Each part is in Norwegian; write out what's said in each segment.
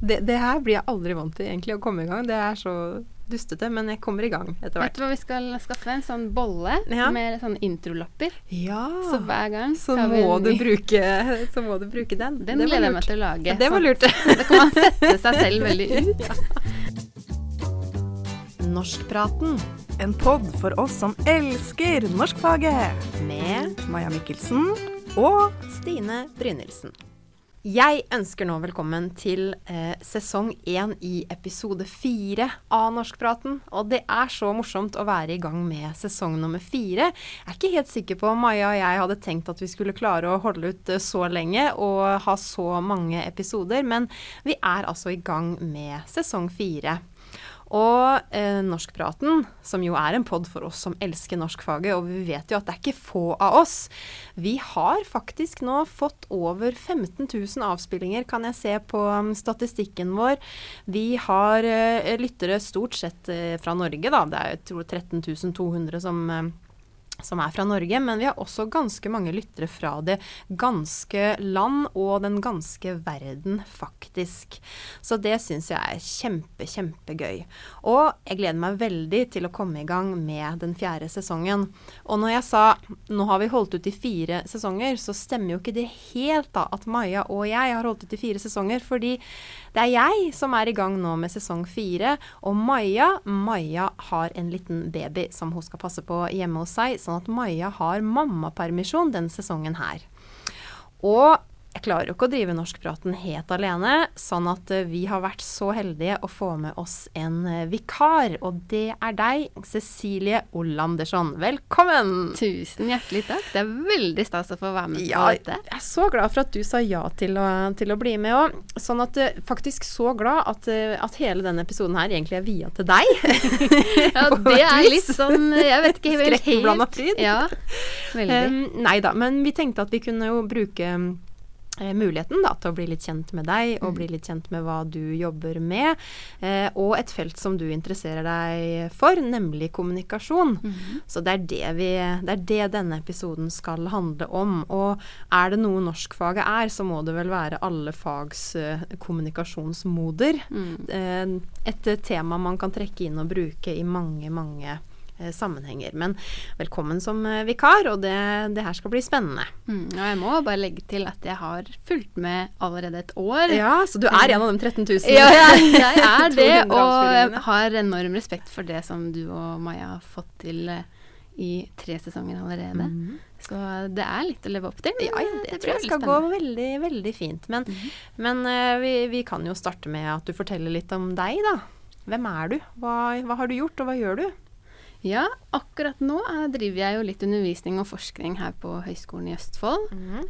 det, det her blir jeg aldri vant til, egentlig, å komme i gang. Det er så dustete, men jeg kommer i gang etter hvert. Vet du hva vi skal skaffe? En sånn bolle Ja. med sånne introlapper. Ja, Så hver gang så må, ny- bruke, så må du bruke den. Den gleder jeg meg til å lage. Ja, det var lurt. Da kan man sette seg selv veldig ut. Norskpraten. En pod for oss som elsker norskfaget. Med Maja Mikkelsen og Stine Brynildsen. Jeg ønsker nå velkommen til eh, sesong én i episode fire av Norskpraten. Og det er så morsomt å være i gang med sesong nummer fire. Jeg er ikke helt sikker på om Maja og jeg hadde tenkt at vi skulle klare å holde ut eh, så lenge og ha så mange episoder, men vi er altså i gang med sesong fire. Og eh, Norskpraten, som jo er en pod for oss som elsker norskfaget, og vi vet jo at det er ikke få av oss, vi har faktisk nå fått over 15 000 avspillinger, kan jeg se på um, statistikken vår. Vi har eh, lyttere stort sett eh, fra Norge, da. Det er tror 13 200 som eh, som er fra Norge, men vi har også ganske mange lyttere fra det ganske land og den ganske verden, faktisk. Så det syns jeg er kjempe, kjempegøy. Og jeg gleder meg veldig til å komme i gang med den fjerde sesongen. Og når jeg sa nå har vi holdt ut i fire sesonger, så stemmer jo ikke det helt da at Maja og jeg har holdt ut i fire sesonger, fordi det er jeg som er i gang nå med sesong fire, og Maja, Maja har en liten baby som hun skal passe på hjemme hos seg, sånn at Maja har mammapermisjon denne sesongen her. Og jeg klarer jo ikke å drive norskpraten helt alene, sånn at eh, vi har vært så heldige å få med oss en eh, vikar, og det er deg, Cecilie Olandersson. Velkommen! Tusen hjertelig takk. Det er veldig stas å få være med på dette. jeg er så glad for at du sa ja til å, til å bli med òg. Sånn at eh, faktisk så glad at, at hele denne episoden her egentlig er via til deg. Ja, det er litt sånn Jeg vet ikke helt Skrekkblanda fryd. Ja, veldig. Um, nei da, men vi tenkte at vi kunne jo bruke muligheten da, til å bli litt kjent med deg, og bli litt kjent med hva du jobber med. Eh, og et felt som du interesserer deg for, nemlig kommunikasjon. Så det er det, vi, det er det denne episoden skal handle om. Og er det noe norskfaget er, så må det vel være alle fags uh, kommunikasjonsmoder. Eh, et eh, tema man kan trekke inn og bruke i mange, mange eh, sammenhenger. Men velkommen som eh, vikar, og det, det her skal bli spennende. Mm, og jeg må bare legge til at jeg har fulgt med allerede et år. Ja, så du er en av de 13 000? Ja, jeg, jeg er det, og har enorm respekt for det som du og Maja har fått til eh, i tre sesonger allerede. Så det er litt å leve opp til. Ja, ja, det, det tror jeg skal gå veldig, veldig fint. Men, men uh, vi, vi kan jo starte med at du forteller litt om deg, da. Hvem er du? Hva, hva har du gjort, og hva gjør du? Ja, akkurat nå eh, driver jeg jo litt undervisning og forskning her på Høgskolen i Østfold.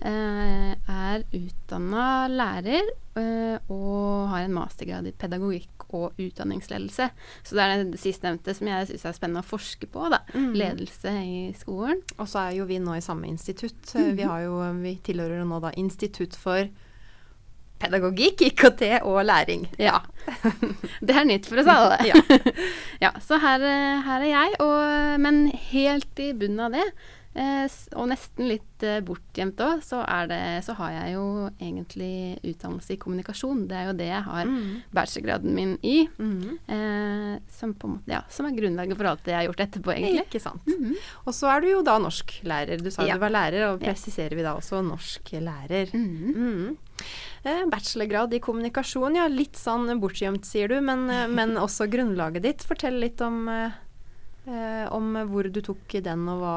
Eh, er utdanna lærer eh, og har en mastergrad i pedagogikk og utdanningsledelse. Så det er det sistnevnte som jeg syns er spennende å forske på. da. Ledelse i skolen. Og så er jo vi nå i samme institutt. Eh, Vi, har jo, vi tilhører nå da Institutt for pedagogikk, IKT og læring. Ja. det er nytt for oss alle. Ja. Ja, så her, eh, her er jeg, og, men helt i bunnen av det, og nesten litt eh, bortgjemt òg, så, så har jeg jo egentlig utdannelse i kommunikasjon. Det er jo det jeg har bachelorgraden min i. Mhm. Eh, som, måte, ja, som er grunnlaget for alt det jeg har gjort etterpå, egentlig. Ikke sant. Og så er du jo da norsklærer. Du sa Ja. du var lærer, og presiserer vi da også norsklærer. Mhm. Mhm. Eh, Bachelorgrad i kommunikasjon, ja. Litt sånn bortgjemt, sier du, men, eh, men også grunnlaget ditt. Fortell litt om, eh, eh, om hvor du tok den, og hva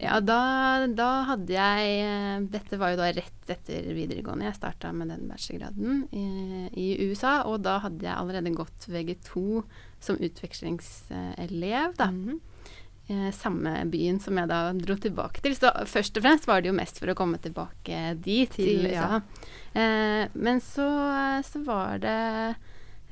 Ja, da, da hadde jeg eh, Dette var jo da rett etter videregående. Jeg starta med den bachelorgraden i, i USA, og da hadde jeg allerede gått VG2 som utvekslingselev, da. Eh, samme byen som jeg da dro tilbake til. Så først og fremst var det jo mest for å komme tilbake dit, Til- USA. Eh, men så, så var det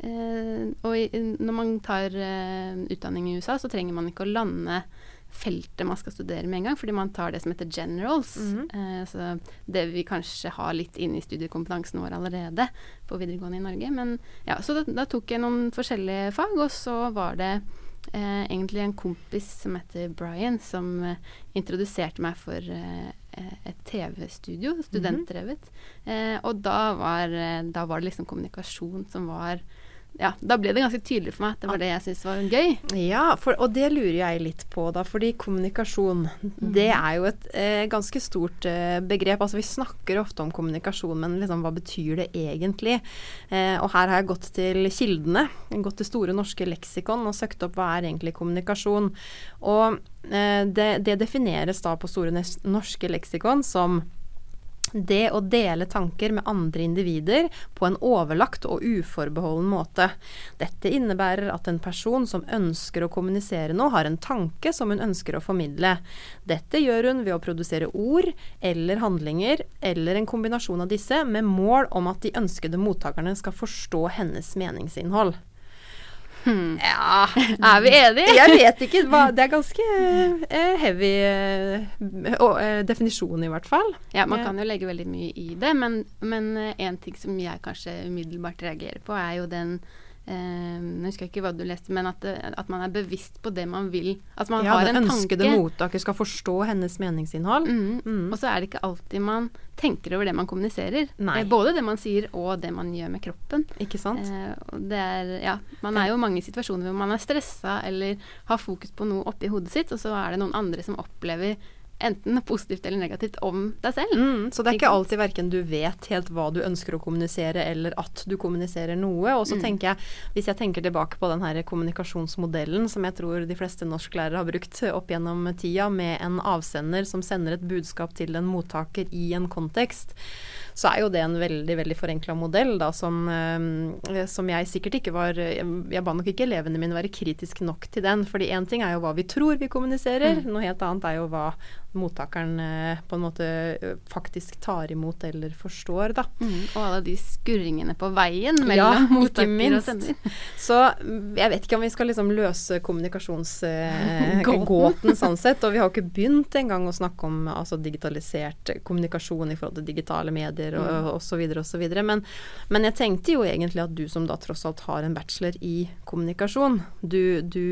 eh, Og i, når man tar eh, utdanning i USA, så trenger man ikke å lande feltet man skal studere med en gang, fordi man tar det som heter generals. Mhm. eh, så det vi kanskje har litt inne i studiekompetansen vår allerede på videregående i Norge. Men ja, så da, da tok jeg noen forskjellige fag, og så var det eh, egentlig en kompis som heter Brian, som eh, introduserte meg for eh, et TV-studio, studentdrevet. Eh, og da var, da var det liksom kommunikasjon som var ja, da ble det ganske tydelig for meg at det var det jeg syntes var gøy. Ja, for, og det lurer jeg litt på, da. Fordi kommunikasjon, mm. det er jo et eh, ganske stort eh, begrep. Altså vi snakker ofte om kommunikasjon, men liksom, hva betyr det egentlig? Eh, og her har jeg gått til kildene. Gått til Store norske leksikon og søkt opp hva er egentlig kommunikasjon. Og eh, det, det defineres da på Store norske leksikon som det å dele tanker med andre individer på en overlagt og uforbeholden måte. Dette innebærer at en person som ønsker å kommunisere noe, har en tanke som hun ønsker å formidle. Dette gjør hun ved å produsere ord eller handlinger, eller en kombinasjon av disse, med mål om at de ønskede mottakerne skal forstå hennes meningsinnhold. Hmm. Ja Er vi enige? jeg vet ikke. Det er ganske uh, heavy uh, definisjon, i hvert fall. Ja, man kan jo legge veldig mye i det, men én ting som jeg kanskje umiddelbart reagerer på, er jo den jeg husker ikke hva du leste, men at, at, man er bevisst på det man vil. At man ja, har en tanke. ønskede mottaker skal forstå hennes meningsinnhold. Mm. Mm. Og så er det ikke alltid man tenker over det man kommuniserer. Nei. både det man sier og det man gjør med kroppen. Ikke sant? Eh, det er, ja, man er jo i mange situasjoner hvor man er stressa eller har fokus på noe oppi hodet sitt, og så er det noen andre som opplever enten positivt eller negativt om deg selv. Mm, så det er ikke alltid verken du vet helt hva du ønsker å kommunisere, eller at du kommuniserer noe. Og så mm. tenker jeg, hvis jeg tenker tilbake på den her kommunikasjonsmodellen som jeg tror de fleste norsklærere har brukt opp gjennom tida, med en avsender som sender et budskap til en mottaker i en kontekst, så er jo det en veldig veldig forenkla modell da, som, eh, som, jeg sikkert ikke var Jeg, jeg ba nok ikke elevene mine være kritisk nok til den. fordi én ting er jo hva vi tror vi kommuniserer, mm. noe helt annet er jo hva mottakeren eh, på en måte eh, faktisk tar imot eller forstår, da. Mm, og alle de skurringene på veien mellom ja, mottaker og sender. Så mm, jeg vet ikke om vi skal liksom løse kommunikasjonsgåten eh, sånn sett. Og vi har jo ikke begynt engang å snakke om altså, digitalisert kommunikasjon i forhold til digitale medier og mm. osv. osv. Men, men jeg tenkte jo egentlig at du som da tross alt har en bachelor i kommunikasjon, du, du,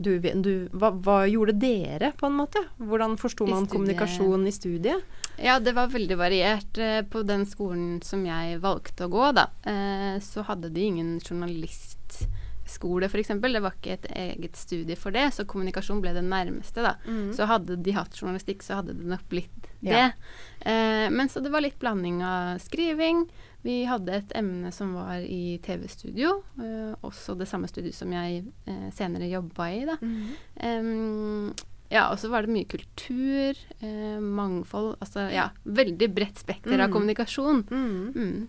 du, du hva, hva gjorde dere, på en måte? Hvordan forsto forsto man kommunikasjon i studiet? Ja, det var veldig variert. Eh, på den skolen som jeg valgte å gå, da, eh, så hadde de ingen journalistskole, f.eks. Det var ikke et eget studie for det, så kommunikasjon ble det nærmeste, da. Mm. Så hadde de hatt journalistikk, så hadde det nok blitt det. Ja. Eh, men så det var litt blanding av skriving. Vi hadde et emne som var i TV-studio, også det samme studiet som jeg senere jobba i, da. Mm. Um, ja, og så var det mye kultur, eh, mangfold Altså ja, veldig bredt spekter mm. av kommunikasjon. Mm. Mm.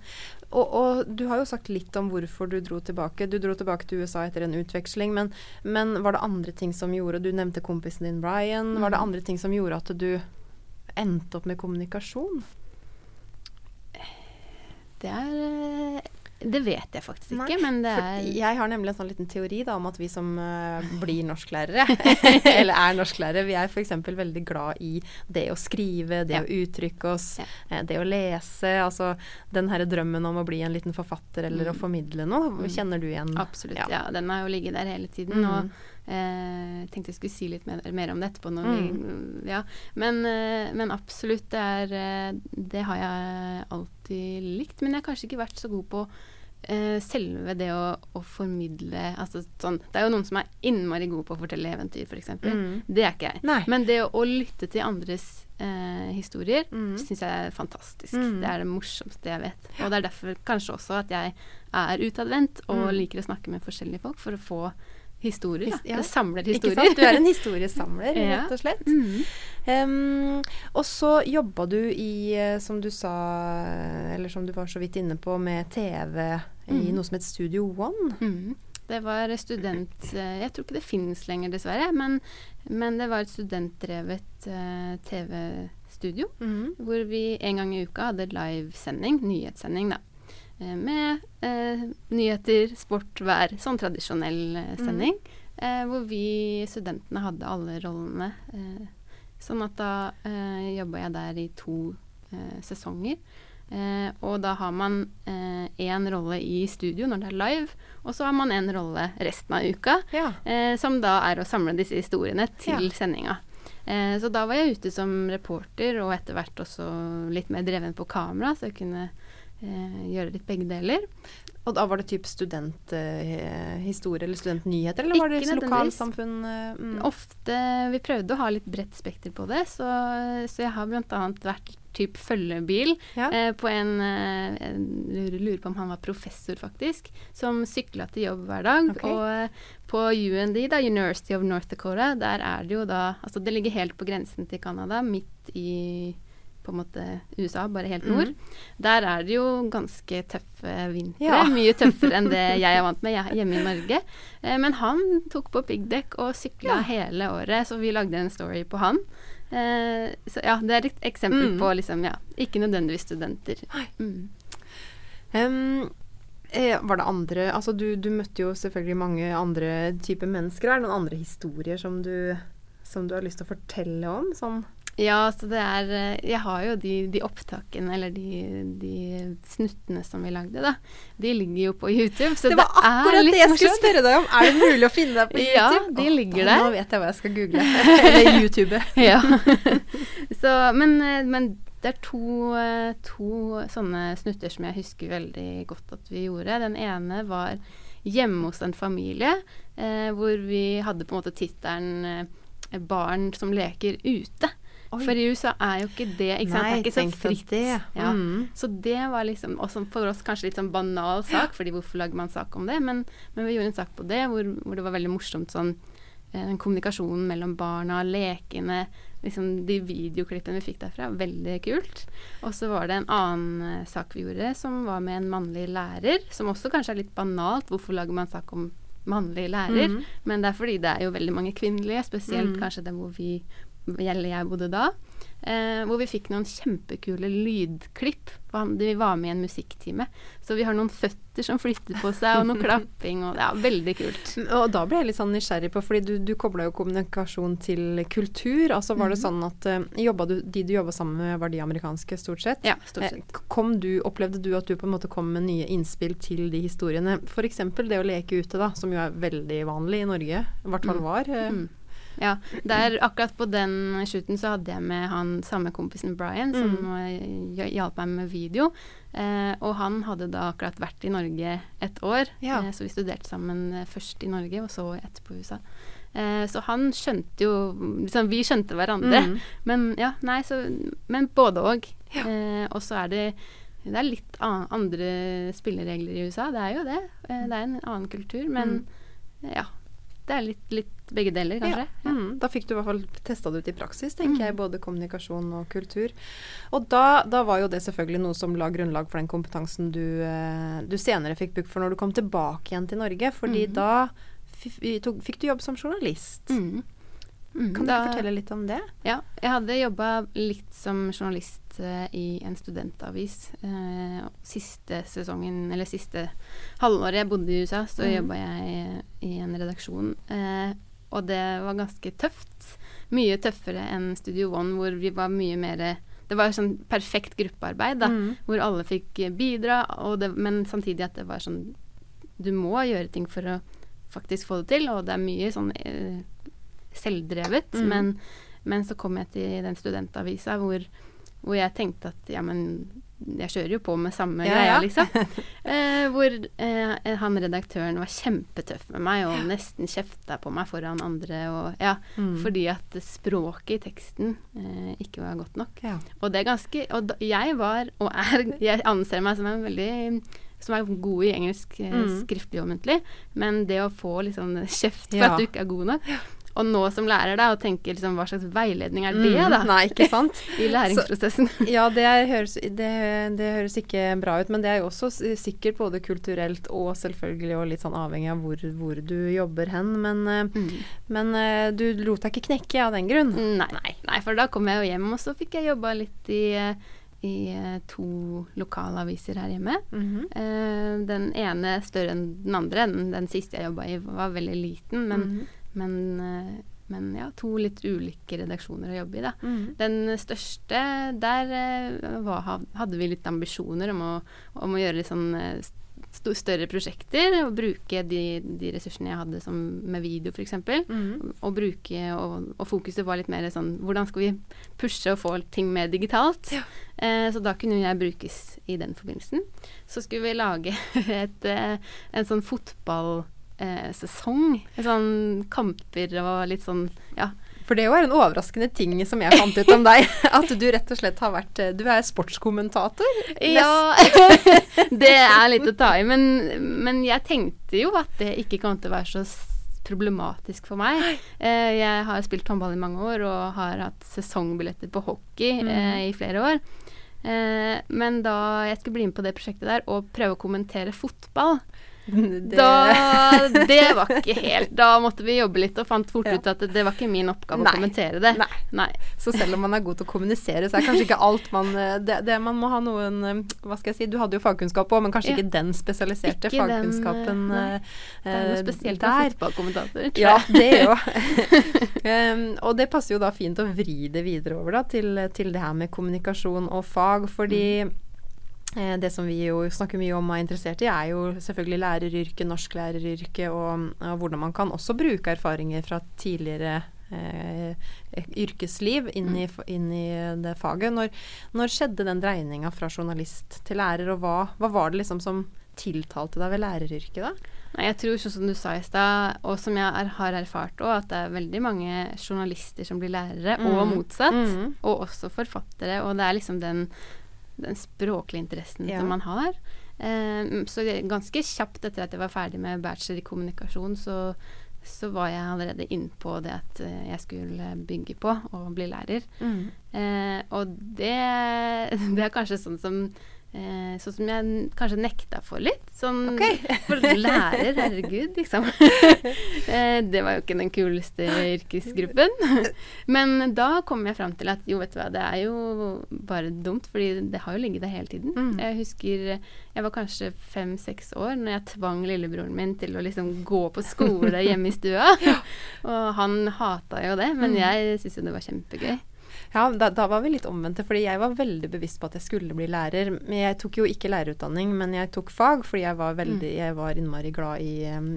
Og, og, du har jo sagt litt om hvorfor du dro tilbake. Du dro tilbake til USA etter en utveksling, men, men var det andre ting som gjorde Du nevnte kompisen din Brian. Var det mm. andre ting som gjorde at du endte opp med kommunikasjon? Det er eh, det vet jeg faktisk ikke, Nei, men det er Jeg har nemlig en sånn liten teori da, om at vi som uh, blir norsklærere, eller er norsklærere, vi er f.eks. veldig glad i det å skrive, det ja. å uttrykke oss, ja. uh, det å lese. Altså den herre drømmen om å bli en liten forfatter eller mm. å formidle noe. Mm. Kjenner du igjen? Absolutt, ja. ja. Den har jo ligget der hele tiden. Mm. og Eh, tenkte jeg skulle si litt mer, mer om det etterpå. Mm. Vi, ja. men, eh, men, absolutt, det, er, eh, det har jeg alltid likt. Men jeg har kanskje ikke vært så god på eh, selve det å, å formidle altså, sånn, Det er jo noen som er innmari gode på å fortelle eventyr, f.eks. Mm. Det er ikke jeg. Nei. Men det å, å, lytte til andres eh, historier mm. syns jeg er fantastisk. Mm. Det er det morsomste jeg vet. Og det er derfor kanskje også at jeg er utadvendt og mm. liker å snakke med forskjellige folk for å få historier. His, ja. Det samler historier. Du er en historiesamler, rett og slett. Mm. Um, og så jobba du i, eh, som du sa, eller som du var så vidt inne på, med TV mm. i noe som het Studio One. Mm. Det var student... Eh, jeg tror ikke det finnes lenger, dessverre. Men, men det var et studentdrevet uh, TV-studio. Mm. Hvor vi en gang i uka hadde livesending, nyhetssending, da. Uh, med eh, nyheter, sport, vær. Sånn tradisjonell sending. Mm. hvor vi studentene hadde alle rollene. sånn at da eh, jobba jeg der i to sesonger. Eh, og da har man én eh, rolle i studio når det er live, og så har man en rolle resten av uka, ja. eh, som da er å samle disse historiene til ja. sendinga. Eh, så da var jeg ute som reporter, og etter hvert også litt mer dreven på kamera, så jeg kunne eh, gjøre litt begge deler. Og da var det type studenthistorie eh, eller studentnyheter, eller var det lokalsamfunn? Eh, mm. Ofte Vi prøvde å ha litt bredt spekter på det, så, så jeg har bl.a. vært type følgebil ja. eh, på en eh, lurer på om han var professor, faktisk, som sykla til jobb hver dag. Okay. Og eh, på UND, da, University of North Dakota, der er det jo da Altså det ligger helt på grensen til Canada, midt i på en måte USA, bare helt nord. Mm. Der er det jo ganske tøffe vintre. Ja. Mye tøffere enn det jeg er vant med hjemme i Norge. Eh, men han tok på piggdekk og sykla ja. hele året, så vi lagde en story på han. Eh, så ja, det er et eksempel mm. på liksom, ja, ikke nødvendigvis studenter. Mm. Um, var det andre Altså du, du, møtte jo selvfølgelig mange andre typer mennesker. Er det noen andre historier som du, som du har lyst til å fortelle om? Sånn ja, så det er eh, Jeg har jo de, de opptakene, eller de, de, snuttene som vi lagde, da. De ligger jo på YouTube. Så det var det akkurat det jeg skulle spørre deg om. Er det mulig å finne deg på YouTube? Ja, de ligger der. Nå vet jeg hva jeg skal google. eller YouTube. ja. så, men, eh, men, det er to, eh, to sånne snutter som jeg husker veldig godt at vi gjorde. Den ene var hjemme hos en familie, eh, hvor vi hadde på en måte tittelen 'Barn som leker ute'. Oi. For i USA er jo ikke det ikke sant? Nei, det er ikke så fritt. Det. Ja. Mm. Så det var liksom også for oss kanskje litt sånn banal sak, fordi hvorfor lager man sak om det? Men, men, vi gjorde en sak på det hvor, hvor det var veldig morsomt sånn eh, den kommunikasjonen mellom barna, lekene, liksom de videoklippene vi fikk derfra. Veldig kult. Og så var det en annen uh, sak vi gjorde, som var med en mannlig lærer. Som også kanskje er litt banalt. Hvorfor lager man sak om mannlig lærer? Mm. Men det er fordi det er jo veldig mange kvinnelige, spesielt mm. kanskje der hvor vi eller jeg bodde da, eh, hvor vi fikk noen kjempekule lydklipp. Vi var med i en musikktime. Så vi har noen føtter som flytter på seg, og noe klapping, og er veldig kult. Og da ble jeg litt sånn nysgjerrig på, fordi du, du kobla jo kommunikasjon til kultur. Altså var det mhm. sånn at uh, du, de du jobba sammen med, var de amerikanske stort sett? Ja, stort eh, sett. Kom du, opplevde du at du på en måte kom med nye innspill til de historiene? F.eks. det å leke ute, da, som jo er veldig vanlig i Norge. I hvert fall mm. var. Mm. Ja, der, akkurat på den shooten så hadde jeg med han samme kompisen Brian, som mm. hjalp meg med video. Eh, og han hadde da akkurat vært i Norge et år, ja. eh, så vi studerte sammen eh, først i Norge, og så etterpå i USA. Eh, så han skjønte jo liksom, Vi skjønte hverandre. Mm. Men ja, nei, så Men både òg. Ja. Eh, og så er det det er litt andre spilleregler i USA, det er jo det. Det er en annen kultur, men mm. ja. Det er litt, litt begge deler, kanskje. Ja. Mm, da fikk du i hvert fall testa det ut i praksis, tenker mm. jeg. Både kommunikasjon og kultur. Og da, da, var jo det selvfølgelig noe som la grunnlag for den kompetansen du, eh, du senere fikk bruk for når du kom tilbake igjen til Norge. Fordi mm. da fikk du jobb som journalist. Mm. Mm, kan du da, fortelle litt om det? Ja, jeg hadde jobba litt som journalist uh, i en studentavis. Uh, siste sesongen, eller siste halvåret jeg bodde i USA, så mm. jobba jeg i en redaksjon. Uh, og det var ganske tøft. Mye tøffere enn Studio One, hvor vi var mye mer Det var sånn perfekt gruppearbeid, da, mm. hvor alle fikk bidra, det, men samtidig at det var sånn Du må gjøre ting for å faktisk få det til, og det er mye sånn eh, selvdrevet. Mm. Men, men, så kom jeg til den studentavisa hvor, hvor jeg tenkte at ja, men jeg kjører jo på med samme ja, greia, ja. liksom. Eh, hvor eh, han redaktøren var kjempetøff med meg og nesten kjefta på meg foran andre. Og, ja, mm. Fordi at språket i teksten eh, ikke var godt nok. Ja. Og det er ganske Og da, jeg var, og er, jeg anser meg som en veldig som er god i engelsk eh, mm. skriftlig og muntlig, men det å få liksom kjeft for at du ikke er god nok, og nå som lærer da, og tenker liksom, hva slags veiledning er det, mm, da? Nei, ikke sant? I læringsprosessen. Så, ja, det høres, det, det høres, ikke bra ut, men det er jo også sikkert både kulturelt og selvfølgelig og litt sånn avhengig av hvor, hvor du jobber hen. Men, eh, mm. men, eh, du lot deg ikke knekke av den grunn? Nei, nei, nei, for da kom jeg jo hjem, og så fikk jeg jobba litt i i to lokalaviser her hjemme. Mm -hmm. uh, den ene større enn den andre. Den, den siste jeg jobba i, var veldig liten, men, mm -hmm. Men, eh, men, ja, to litt ulike redaksjoner å jobbe i, da. Mm. Den største, der eh, var, hadde vi litt ambisjoner om å, om å gjøre litt sånn eh, større prosjekter og bruke de, de, ressursene jeg hadde som med video f.eks. Mm. Og bruke og, og, fokuset var litt mer sånn hvordan skal vi pushe og få ting mer digitalt? Ja. Eh, så da kunne jeg brukes i den forbindelsen. Så skulle vi lage et, en sånn fotballsesong. Eh, sånn kamper og litt sånn ja, for det er en overraskende ting som jeg fant ut om deg. At du rett og slett har vært eh, Du er sportskommentator. Ja, det er litt å ta i. Men, men, jeg tenkte jo at det ikke kom til å være så problematisk for meg. Eh, jeg har spilt håndball i mange år og har hatt sesongbilletter på hockey mm. eh, i flere år. men da jeg skulle bli med på det prosjektet der og prøve å kommentere fotball, det. Da, det var ikke helt Da måtte vi jobbe litt og fant fort ja. ut at det var ikke min oppgave Nei. å kommentere det. Nei. Nei. Så selv om man er god til å kommunisere, så er kanskje ikke alt man eh, det, det Man må ha noen eh, Hva skal jeg si, du hadde jo fagkunnskap òg, men kanskje ja. ikke den spesialiserte ikke fagkunnskapen den, uh, Det er noe spesielt med fotballkommentator, Ja, det jo. um, og det passer jo da fint å vri det videre over da til, til det her med kommunikasjon og fag, fordi mm Eh, det som vi jo snakker mye om og er interessert i, er jo selvfølgelig læreryrket, norsklæreryrket, og, og hvordan man kan også bruke erfaringer fra tidligere eh, yrkesliv inn i, mm. inn i, det faget. Når, når skjedde den dreininga fra journalist til lærer, og hva, hva, var det liksom som tiltalte deg ved læreryrket da? Nei, jeg tror sånn som du sa i stad, og som jeg er, har erfart òg, at det er veldig mange journalister som blir lærere, mm. og motsatt. Mm. Og også forfattere. Og det er liksom den den språklige interessen ja. som man har. Um, så ganske kjapt etter at jeg var ferdig med bachelor i kommunikasjon, så, så var jeg allerede innpå det at uh, jeg skulle bygge på og bli lærer. Mm. Uh, og det, det, er kanskje sånn som Eh, sånn som jeg kanskje nekta for litt. Sånn okay. for lærer, herregud, liksom. eh, det var jo ikke den kuleste yrkesgruppen. Men da kom jeg fram til at jo, vet du hva, det er jo bare dumt, fordi det har jo ligget der hele tiden. Mm. Jeg husker jeg var kanskje fem-seks år når jeg tvang lillebroren min til å liksom gå på skole hjemme i stua. Og han hata jo det, men mm. jeg syntes jo det var kjempegøy. Ja, da, da, var vi litt omvendte, fordi jeg var veldig bevisst på at jeg skulle bli lærer. Men jeg tok jo ikke lærerutdanning, men jeg tok fag fordi jeg var veldig, mm. jeg var innmari glad i,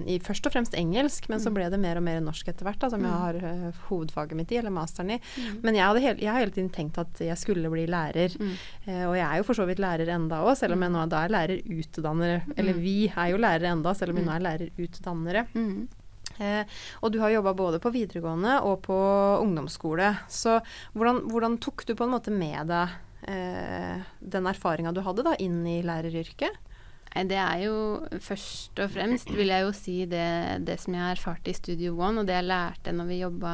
i, først og fremst engelsk, men så mm. ble det mer og mer norsk etter hvert, da, som jeg mm. har uh, hovedfaget mitt i, eller masteren i. Mm. Men jeg, jeg, har hele tiden tenkt at jeg skulle bli lærer. Mm. Uh, og jeg er jo for så vidt lærer enda òg, selv om jeg nå da er lærerutdannere. Eller vi er jo lærere enda, selv om vi nå er lærerutdannere. Mm. Eh, og du har jobba både på videregående og på ungdomsskole. Så hvordan, hvordan, tok du på en måte med deg eh, den erfaringa du hadde da, inn i læreryrket? Det er jo først og fremst, vil jeg jo si, det, det som jeg erfarte i Studio One, og det jeg lærte når vi jobba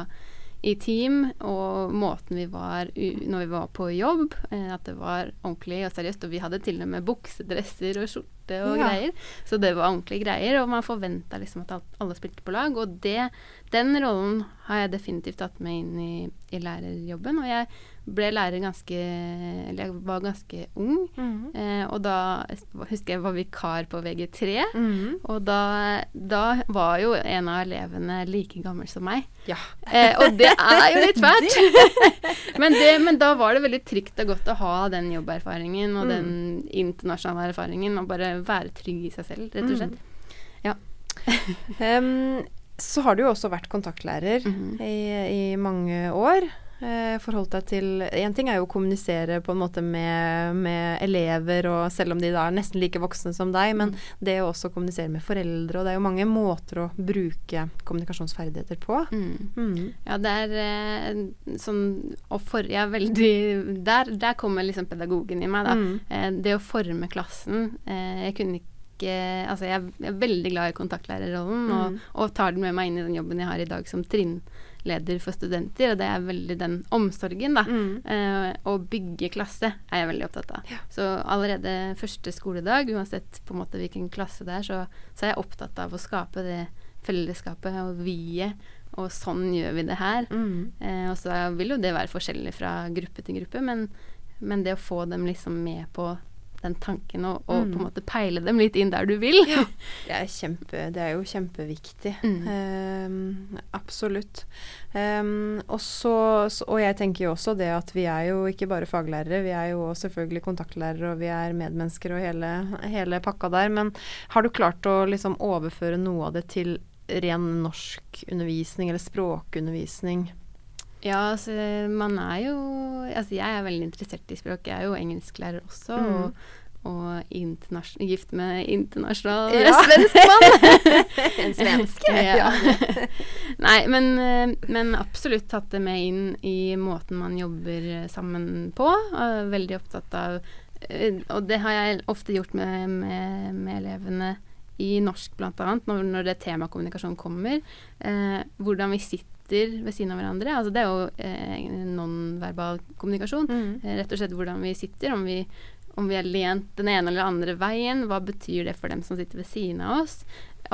i team, og måten vi var når vi var på jobb. Eh, at det var ordentlig og seriøst. Og vi hadde til og med buksedresser og skjorte og ja. greier. Så det var ordentlige greier, og man forventa liksom at alle spilte på lag. Og det, den rollen har jeg definitivt tatt med inn i, i lærerjobben. Og jeg ble lærer ganske Eller jeg var ganske ung. Mm. Eh, og da husker jeg var vikar på VG3. Mm. Og da, da, var jo en av elevene like gammel som meg. Ja. Eh, og det er jo litt fælt. men, det, men, da var det veldig trygt og godt å ha den jobberfaringen og mm. den internasjonale erfaringen. Og bare være trygg i seg selv, rett og slett. Mm. Ja. um, så har du jo også vært kontaktlærer mm. i, i mange år forholdt deg til Én ting er jo å kommunisere på en måte med, med, elever, og selv om de da er nesten like voksne som deg, men mm. det å også kommunisere med foreldre, og det er jo mange måter å bruke kommunikasjonsferdigheter på. Mm. Mm. Ja, det er eh, sånn Og for, jeg er veldig der, der kommer liksom pedagogen i meg, da. Mm. Eh, det å forme klassen. Eh, jeg kunne ikke Altså, jeg er veldig glad i kontaktlærerrollen, og, mm. og, tar den med meg inn i den jobben jeg har i dag som trinn leder for studenter, og det er veldig den omsorgen, da. Mm. Eh, å bygge klasse er jeg veldig opptatt av. Ja. Så allerede første skoledag, uansett på en måte hvilken klasse det er, så, så er jeg opptatt av å skape det fellesskapet og vie, og sånn gjør vi det her. Mm. Eh, og så vil jo det være forskjellig fra gruppe til gruppe, men, men det å få dem liksom med på den tanken og, og mm. på en måte peile dem litt inn der du vil. Ja. Det, er kjempe, det, er jo kjempeviktig. Mm. Um, absolutt. Um, og, så, og jeg tenker jo også det at vi er jo ikke bare faglærere, vi er jo selvfølgelig kontaktlærere og vi er medmennesker og hele, hele pakka der. Men har du klart å liksom overføre noe av det til ren norsk undervisning eller språkundervisning? Ja, altså man er jo Altså jeg er veldig interessert i språk. Jeg er jo engelsklærer også. Mm. og og gift med internasjonal ja. svensk mann. en svenske. ja. Nei, men, eh, men, absolutt tatt det med inn i måten man jobber sammen på. Og Veldig opptatt av eh, Og det har jeg ofte gjort med, med, med elevene i norsk bl.a., når, når det temaet kommunikasjon kommer. Eh, hvordan vi sitter ved siden av hverandre. Altså det er jo eh, nonverbal kommunikasjon. Mm. Eh, rett og slett hvordan vi sitter. Om vi, om vi er lent den ene eller andre veien. Hva betyr det for dem som sitter ved siden av oss?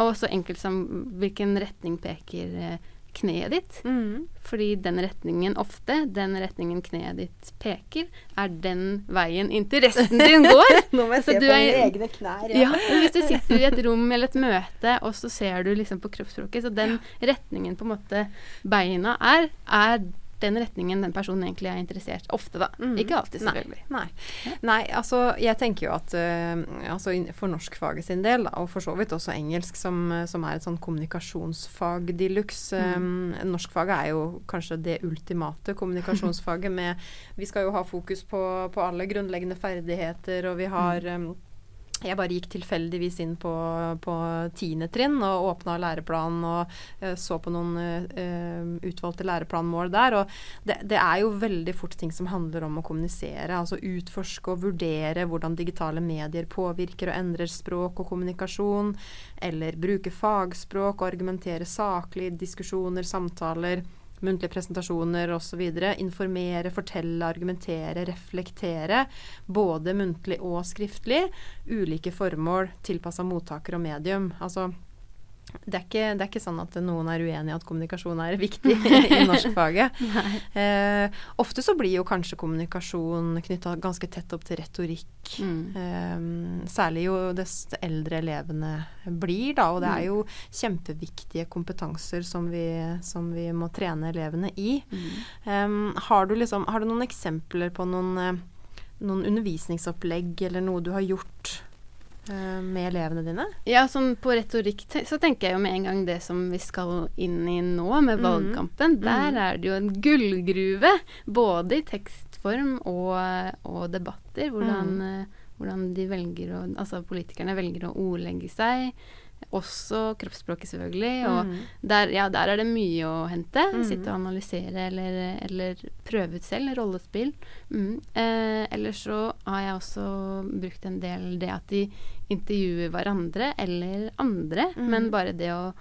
Og så enkelt som hvilken retning peker eh, kneet ditt. Mm. Fordi den retningen ofte, den retningen kneet ditt peker, er den veien inntil resten din går. Nå må jeg se på mine egne knær. Ja. ja. Hvis du sitter i et rom eller et møte, og så ser du liksom på kroppsspråket, så den retningen på en måte beina er, er den retningen den personen egentlig er interessert Ofte, da. Mm. Ikke alltid, selvfølgelig. Nei. Nei. Nei. altså jeg tenker jo at uh, altså for norskfaget sin del, og for så vidt også engelsk, som, som er et sånn kommunikasjonsfag de luxe um, Norskfaget er jo kanskje det ultimate kommunikasjonsfaget med Vi skal jo ha fokus på, på alle grunnleggende ferdigheter, og vi har um, jeg bare gikk tilfeldigvis inn på, på tiende trinn og åpna læreplanen og uh, så på noen uh, utvalgte læreplanmål der. Og det, det, er jo veldig fort ting som handler om å kommunisere. Altså utforske og vurdere hvordan digitale medier påvirker og endrer språk og kommunikasjon. Eller bruke fagspråk og argumentere saklig, diskusjoner, samtaler muntlige presentasjoner osv. Informere, fortelle, argumentere, reflektere. Både muntlig og skriftlig. Ulike formål tilpassa mottaker og medium. Altså det er, ikke, det er, ikke, sånn at noen er uenig i at kommunikasjon er viktig i norskfaget. eh, ofte så blir jo kanskje kommunikasjon knytta ganske tett opp til retorikk. Mm. Eh, særlig jo dess eldre elevene blir, da. Og det er mm. jo kjempeviktige kompetanser som vi, som vi må trene elevene i. Mm. Eh, har, du liksom, har, du noen eksempler på noen, eh, noen undervisningsopplegg eller noe du har gjort? Eh, med elevene dine? Ja, sånn på retorikk så tenker jeg jo med en gang det som vi skal inn i nå, med mm. valgkampen. Mm. Der er det jo en gullgruve, både i tekstform og, og debatter. Hvordan, mm. hvordan de velger å Altså politikerne velger å ordlegge seg. Også kroppsspråket, selvfølgelig. Og mm. der, ja, der, er det mye å hente. Mm. Sitte og analysere eller, eller, prøve ut selv. Rollespill. Mm. Eh, ellers så har jeg også brukt en del det at de intervjuer hverandre eller andre, mm. men bare det å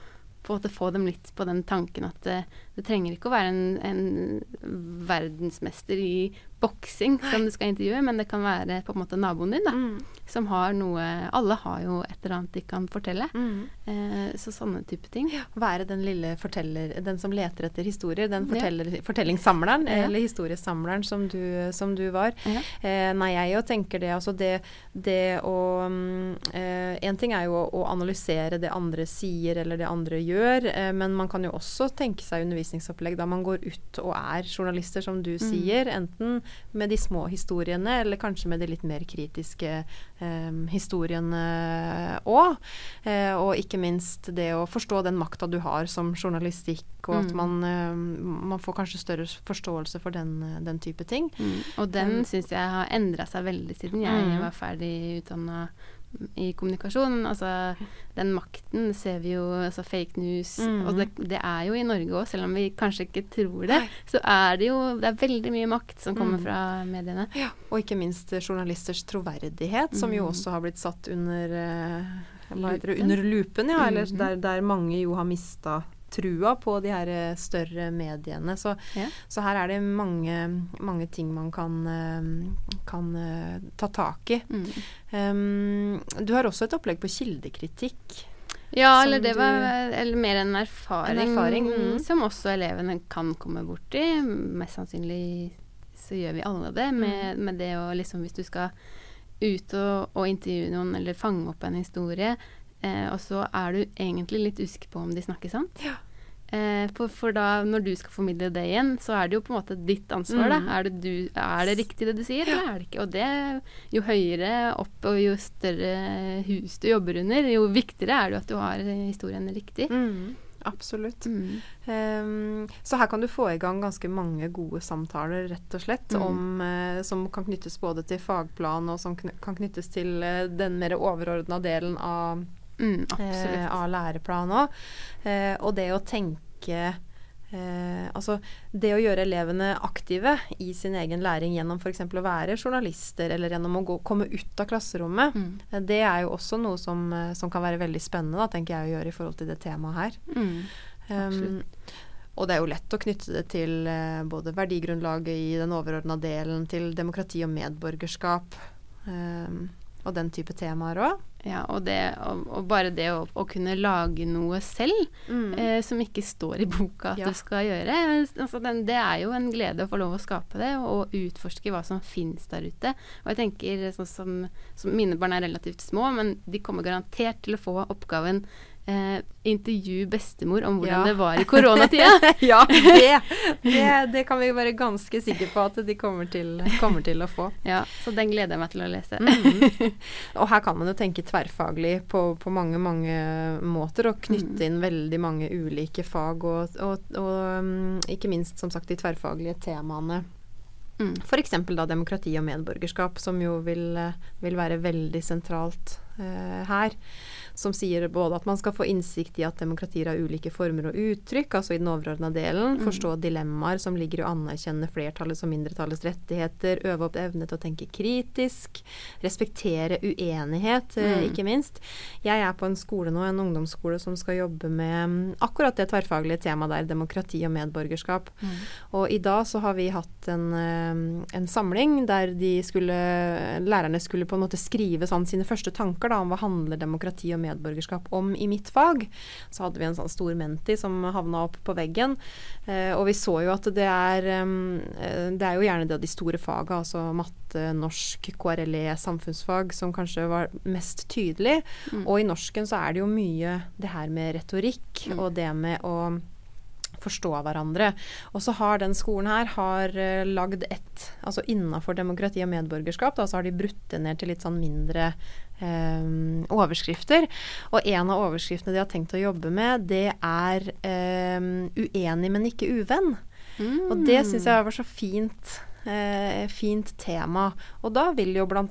få dem litt på den tanken at det, det trenger ikke å være en, en verdensmester i boksing som du skal intervjue, men det kan være på en måte naboen din, da. Mm. Som har noe Alle har jo et eller annet de kan fortelle. Mm. Eh, så sånne type ting. Ja, være den lille forteller Den som leter etter historier. Den ja. fortellingssamleren, ja. eller historiesamleren som du, som du var. Eh, nei, jeg jo tenker det. Altså det, det å um, eh, En ting er jo å, analysere det andre sier eller det andre gjør, eh, men man kan jo også tenke seg undervisningsopplegg da man går ut og er journalister, som du mm. sier. Enten med de små historiene, eller kanskje med de litt mer kritiske eh, historiene òg. Eh, og ikke minst det å forstå den makta du har som journalistikk, og at mm. man, eh, man, får kanskje større forståelse for den, den type ting. Mm. Og den syns jeg har endra seg veldig siden jeg mm. var ferdig utdanna i kommunikasjon. Altså, den makten ser vi jo, altså fake news mm. Og det, det, er jo i Norge òg, selv om vi kanskje ikke tror det. Så er det jo Det er veldig mye makt som kommer mm. fra mediene. Ja, og ikke minst journalisters troverdighet, som jo mm. også har blitt satt under uh, hva under lupen, ja. Eller mm-hmm. der, der mange jo har mista trua på de her eh, større mediene. Så, ja. så her er det mange, mange ting man kan, eh, kan uh, ta tak i. Mm. Um, du har også et opplegg på kildekritikk. Ja, eller det var eller mer en erfaring, en erfaring mm. som også elevene kan komme borti. Mest sannsynlig så gjør vi alle det, med, mm. med det å liksom Hvis du skal ut og, og intervjue noen eller fange opp en historie, eh, og så er du egentlig litt usikker på om de snakker sant. Ja. Eh, for, for da, når du skal formidle det igjen, så er det jo på en måte ditt ansvar. Mm. Er, det du, er det riktig det du sier, eller er det ikke? Og det, jo høyere opp og jo større hus du jobber under, jo viktigere er det at du har historien riktig. Mm, absolutt. Mm. Um, så her kan du få i gang ganske mange gode samtaler, rett og slett, Mm. om, uh, som kan knyttes både til fagplan og som kn kan knyttes til uh, den mer overordna delen av, Mm, eh, av læreplan òg. Eh, og det å tenke Eh, altså det å gjøre elevene aktive i sin egen læring gjennom f.eks. å være journalister eller gjennom å gå, komme ut av klasserommet, Mm. eh, det er jo også noe som, eh, som kan være veldig spennende, da, tenker jeg å gjøre i forhold til det temaet her. Mm. Um, og det er jo lett å knytte det til eh, både verdigrunnlaget i den overordna delen, til demokrati og medborgerskap um, og den type temaer òg. Ja, og, det, og, og bare det å, å kunne lage noe selv, eh, som ikke står i boka at Ja. du skal gjøre. Altså, den, det er jo en glede å få lov å skape det, og utforske hva som finnes der ute. Og jeg tenker sånn som, som Mine barn er relativt små, men de kommer garantert til å få oppgaven eh, intervju bestemor om hvordan Ja. det var i koronatida. ja, det, det, det kan vi være ganske sikre på at de kommer til, kommer til å få. ja, så den gleder jeg meg til å lese. Mhm. Og her kan man jo tenke tverrfaglig på, på mange, mange måter, og knytte Mm. inn veldig mange ulike fag, og, og, og um, ikke minst som sagt de tverrfaglige temaene. Mm. F.eks. da demokrati og medborgerskap, som jo vil, vil være veldig sentralt eh, her. Som sier både at man skal få innsikt i at demokratier har ulike former og uttrykk, altså i den overordna delen. Mm. Forstå dilemmaer som ligger i å anerkjenne flertallets og mindretallets rettigheter. Øve opp evne til å tenke kritisk. Respektere uenighet, eh, Mm. ikke minst. Jeg er på en skole nå, en ungdomsskole, som skal jobbe med mm, akkurat det tverrfaglige temaet der, demokrati og medborgerskap. Mm. Og i dag så har vi hatt en, eh, en samling der de skulle, lærerne skulle på en måte skrive sånn sine første tanker da, om hva handler demokrati og medborgerskap om i mitt fag. Så hadde vi en sånn stor menti som havna opp på veggen. Eh, og vi så jo at det er eh, Det er jo gjerne det de store faga, altså matte, norsk, KRLE, samfunnsfag, som kanskje var mest tydelig. Mm. Og i norsken så er det jo mye det her med retorikk Mm. og det med å forstå hverandre. Og så har den skolen her har uh, lagd et Altså innafor demokrati og medborgerskap, da, så har de brutt det ned til litt sånn mindre eh, overskrifter. Og en av overskriftene de har tenkt å jobbe med, det er eh, 'uenig, men ikke uvenn'. Mm. Og det syns jeg var så fint. Eh, fint tema. Og da vil jo bl.a.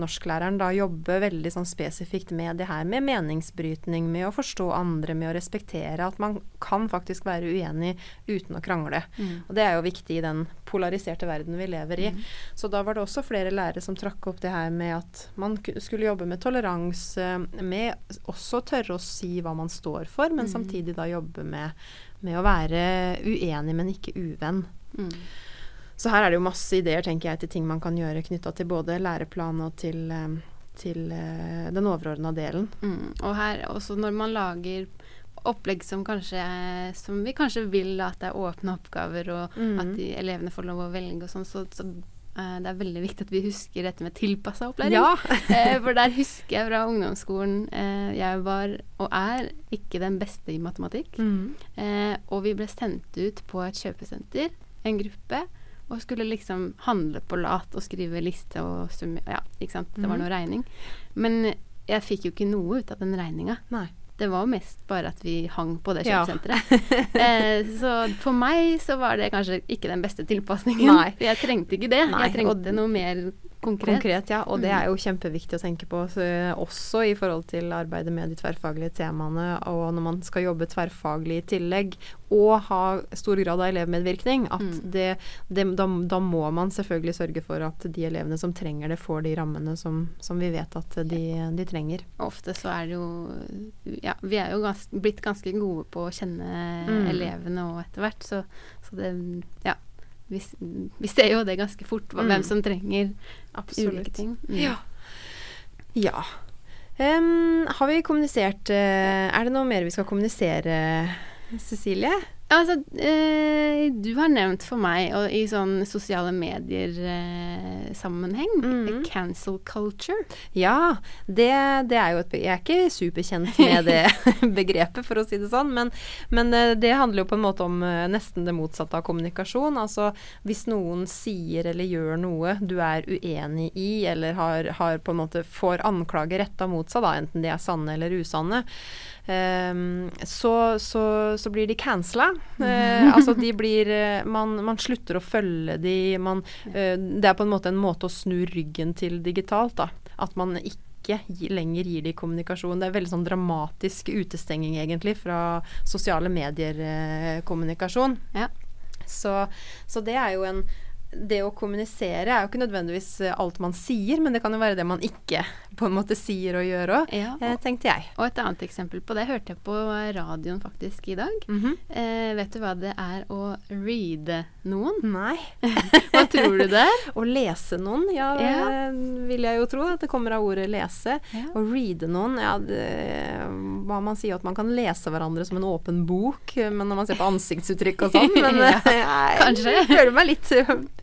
norsklæreren da jobbe veldig sånn spesifikt med det her med meningsbrytning, med å forstå andre, med å respektere at man kan faktisk være uenig uten å krangle. Mm. Og det er jo viktig i den polariserte verden vi lever i. Mm. Så da var det også flere lærere som trakk opp det her med at man skulle jobbe med toleranse, med også tørre å si hva man står for, men Mm. samtidig da jobbe med, med å være uenig, men ikke uvenn. Mm. Så her er det jo masse ideer, tenker jeg, til ting man kan gjøre knytta til både læreplan og til, eh, til eh, den overordna delen. Mm. Og her også når man lager opplegg som kanskje Som vi kanskje vil at det er åpne oppgaver, og Mm. at de, elevene får lov å velge og sånn, så, så eh, det er veldig viktig at vi husker dette med tilpassa opplæring. Ja. for der husker jeg fra ungdomsskolen Jeg var, og er, ikke den beste i matematikk. Mm. Og vi ble sendt ut på et kjøpesenter, en gruppe, og skulle liksom handle på lat og skrive liste og summe Ja, ikke sant. Det var Mhm. noe regning. Men jeg fikk jo ikke noe ut av den regninga. Det var mest bare at vi hang på det Ja. kjøpesenteret. eh, så for meg så var det kanskje ikke den beste tilpasningen. Nei. Jeg trengte ikke det. Nei, jeg trengte noe mer konkret. Konkret, ja. Og det Mm. er jo kjempeviktig å tenke på så, også i forhold til arbeidet med de tverrfaglige temaene, og når man skal jobbe tverrfaglig i tillegg, og ha stor grad av elevmedvirkning, at Mm. det, det, da, da må man selvfølgelig sørge for at de elevene som trenger det, får de rammene som, som vi vet at de, de trenger. Ofte så er det jo Ja, vi er jo gans, blitt ganske gode på å kjenne Mm. elevene og etter hvert, så, så det Ja. Vi, vi ser jo det ganske fort, hva, Mm. hvem som trenger ulike ting. Mm. Ja. ja. Um, har vi kommunisert uh, Er det noe mer vi skal kommunisere, Cecilie? Altså, eh, du har nevnt for meg, og i sånn sosiale medier-sammenheng, eh, Mhm. cancel culture. Ja, det, det er jo et Jeg er ikke superkjent med det begrepet, for å si det sånn, men, men eh, det handler jo på en måte om eh, nesten det motsatte av kommunikasjon. Altså hvis noen sier eller gjør noe du er uenig i, eller har, har på en måte får anklager retta mot seg, da, enten de er sanne eller usanne, ehm, så, så, så blir de cancela. Eh, altså de blir eh, man, man slutter å følge de, man, eh, Det er på en måte en måte å snu ryggen til digitalt, da. At man ikke lenger gir de kommunikasjon. Det er veldig sånn dramatisk utestenging, egentlig, fra sosiale medier-kommunikasjon. Ja. Så, så det er jo en det å kommunisere er jo ikke nødvendigvis eh, alt man sier, men det kan jo være det man ikke på en måte sier og gjør òg, Ja, eh, tenkte jeg. og et annet eksempel på det hørte jeg på radioen faktisk i dag. eh, vet du hva det er å reade noen? Nei. Hva tror du det er? Å lese noen, ja, Ja. vil jeg jo tro at det kommer av ordet lese. Ja. Å reade noen, ja det, hva Man sier at man kan lese hverandre som en åpen bok, men når man ser på ansiktsuttrykk og sånn Men Ja, jeg kanskje. føler meg litt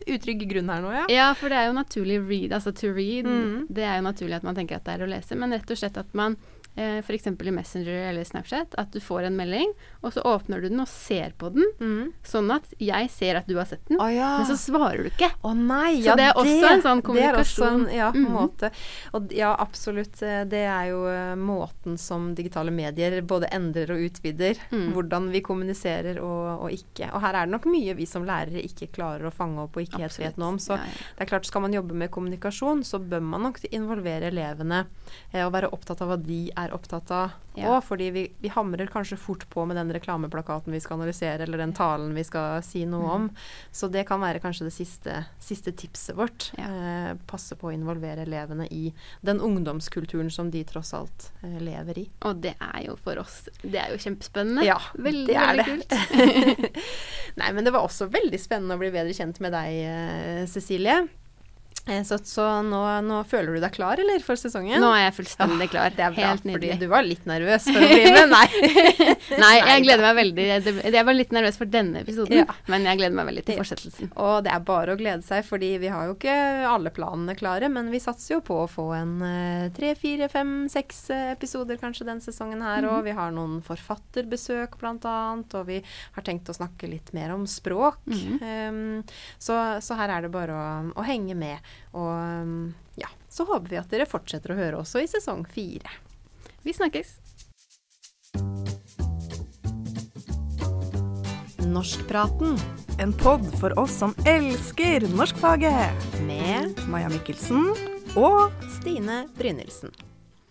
utrygg grunn her nå, ja. Ja, for det er jo naturlig read, altså to read. Mm. Det er jo naturlig at man tenker at det er å lese, men rett og slett at man eh, F.eks. i Messenger eller Snapchat, at du får en melding, og så åpner du den og ser på den, Mm. sånn at jeg ser at du har sett den, oh, ja. men så svarer du ikke. Å nei, Så ja det er også en sånn Det er også en kommunikasjon. ja, Mhm. måte. Og ja, absolutt. eh, Det er jo eh, måten som digitale medier både endrer og utvider. Mm. Hvordan vi kommuniserer og, og ikke. Og her er det nok mye vi som lærere ikke klarer å fange opp og ikke helt vet noe om. Så ja. det er klart, skal man jobbe med kommunikasjon, så bør man nok involvere elevene eh, og være opptatt av hva de er opptatt av Ja. Fordi vi, vi hamrer kanskje fort på med den reklameplakaten vi skal analysere, eller den talen vi skal si noe om. Så det kan være kanskje det siste, siste tipset vårt. Ja. Eh, passe på å involvere elevene i den ungdomskulturen som de tross alt eh, lever i. Og det er jo for oss Det er jo kjempespennende. Ja, veldig, det er veldig det. kult. Nei, men det var også veldig spennende å bli bedre kjent med deg, eh, Cecilie. Eh, Så, så nå, nå føler du deg klar, eller, for sesongen? Nå er jeg fullstendig klar. Det er bra, Helt nydelig. fordi du var litt nervøs for å bli med. Nei. Nei, jeg gleder meg veldig. Jeg var litt nervøs for denne episoden, Ja. men jeg gleder meg veldig til fortsettelsen. Og det er bare å glede seg, fordi vi har jo ikke alle planene klare, men vi satser jo på å få en eh, tre, fire, fem, seks eh, episoder kanskje den sesongen her, og vi har noen forfatterbesøk blant annet, og vi har tenkt å snakke litt mer om språk. Um, så, så her er det bare å, å henge med, og um, ja, så håper vi at dere fortsetter å høre også i sesong fire. Vi snakkes. Norskpraten En pod for oss som elsker norskfaget. med Maja Mikkelsen og Stine Brynildsen.